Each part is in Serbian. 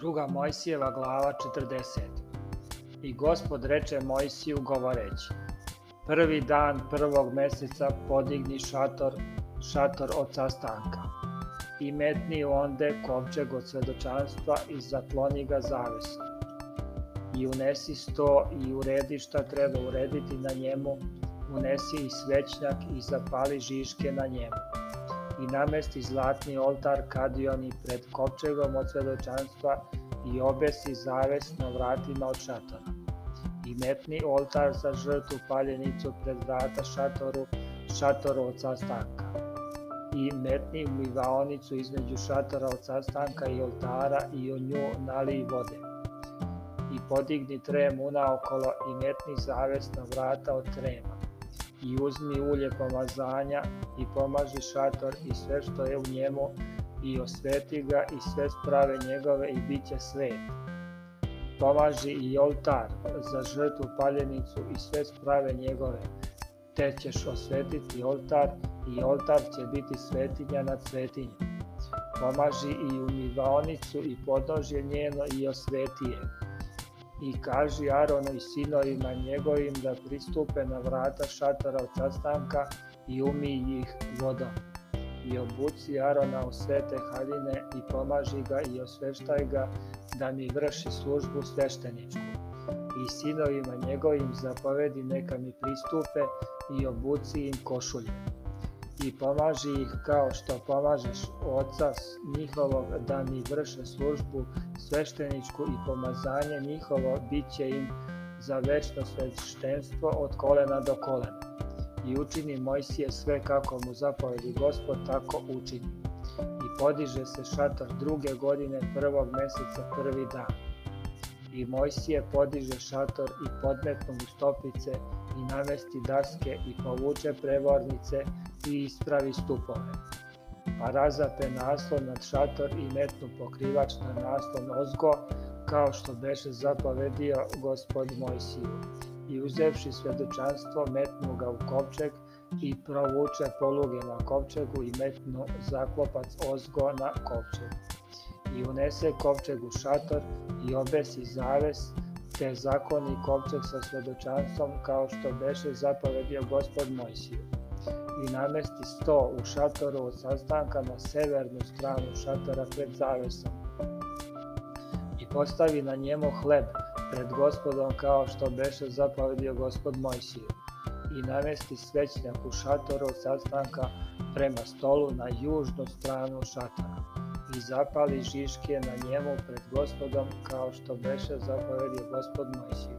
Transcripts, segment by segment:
Druga Mojsijeva glava 40. I gospod reče Mojsiju govoreći, prvi dan prvog meseca podigni šator, šator od sastanka. I metni onde kovčeg od svedočanstva i zatloni ga zavesom. I unesi sto i uredi šta treba urediti na njemu, unesi i svećnjak i zapali žiške na njemu i namesti zlatni oltar kadioni pred kopčegom od svedočanstva i obesi zaves na vratima od šatora. I metni oltar za žrtu paljenicu pred vrata šatoru, šatoru od sastanka. I metni umivaonicu između šatora od sastanka i oltara i o nju nalij vode. I podigni trem una okolo i metni zaves na vrata od trema i uzmi ulje pomazanja i pomaži šator i sve što je u njemu i osveti ga i sve sprave njegove i bit će svet. Pomaži i oltar za žrtvu paljenicu i sve sprave njegove, te ćeš osvetiti oltar i oltar će biti svetinja na svetinju. Pomaži i umivaonicu i podnožje njeno i osveti je i kaži Aronu i sinovima njegovim da pristupe na vrata šatora od sastanka i umiji ih vodom. I obuci Arona u sve te haljine i pomaži ga i osveštaj ga da mi vrši službu svešteničku. I sinovima njegovim zapovedi neka mi pristupe i obuci im košulje i pomaži ih kao što pomažeš oca njihovog da mi vrše službu svešteničku i pomazanje njihovo bit će im za večno sveštenstvo od kolena do kolena. I učini Mojsije sve kako mu zapovedi gospod, tako učini. I podiže se šator druge godine prvog meseca prvi dan. I Mojsije podiže šator i podmetnu mu stopice i namesti daske i povuče prevornice i ispravi stupove. Pa razape naslon nad šator i metnu pokrivač na naslon ozgo, kao što beše zapovedio gospod Mojsiju. I uzevši svedočanstvo, metnu ga u kovčeg i provuče poluge na kovčegu i metnu zaklopac ozgo na kovčeg. I unese kovčeg u šator i obesi zaves, te zakoni kovčeg sa svedočanstvom kao što beše zapovedio gospod Mojsiju i namesti sto u šatoru od sastanka na severnu stranu šatora pred zavesom i postavi na njemu hleb pred gospodom kao što beše zapovedio gospod Mojsiju i namesti svećnjak u šatoru od sastanka prema stolu na južnu stranu šatora i zapali žiške na njemu pred gospodom kao što beše zapovedio gospod Mojsiju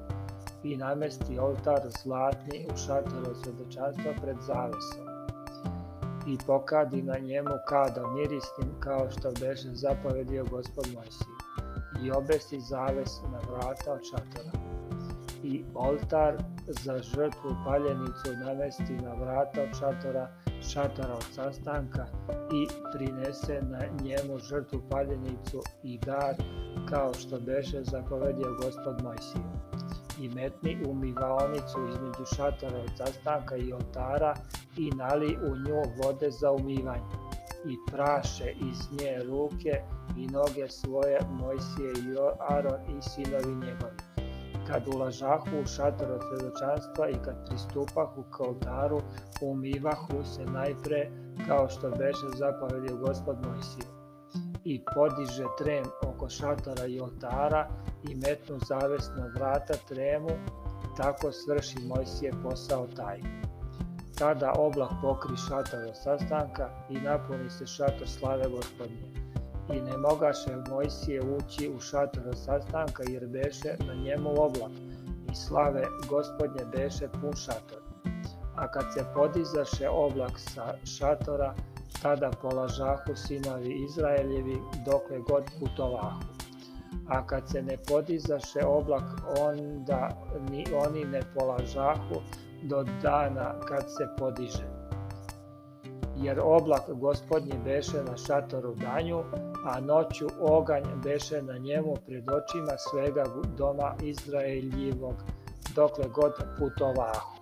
i namesti oltar zlatni u šatoru svedočanstva pred zavesom i pokadi na njemu kada mirisnim kao što beže zapovedio gospod Mojsiju i obesi zaves na vrata od šatora i oltar za žrtvu paljenicu namesti na vrata od šatora šatora od sastanka i prinese na njemu žrtvu paljenicu i dar kao što beše zapovedio gospod Mojsiju i metni u umivaonicu između šatora od zastanka i oltara i nali u nju vode za umivanje. I praše iz nje ruke i noge svoje Mojsije i Aron i sinovi njegovi. Kad ulažahu u šator od svedočanstva i kad pristupahu ka oltaru, umivahu se najpre kao što beše zapovedio gospod Mojsiju i podiže trem oko šatora i oltara i metnu zavesno vrata tremu, tako svrši Mojsije posao taj. Tada oblak pokri šator od sastanka i napuni se šator slave gospodnje. I ne mogaše Mojsije ući u šator od sastanka jer beše na njemu oblak i slave gospodnje beše pun šator. A kad se podizaše oblak sa šatora, tada polažahu sinovi Izraeljevi dokle god putovahu. A kad se ne podizaše oblak, onda ni oni ne polažahu do dana kad se podiže. Jer oblak gospodnji beše na šatoru danju, a noću oganj beše na njemu pred očima svega doma Izraeljivog, dokle god putovahu.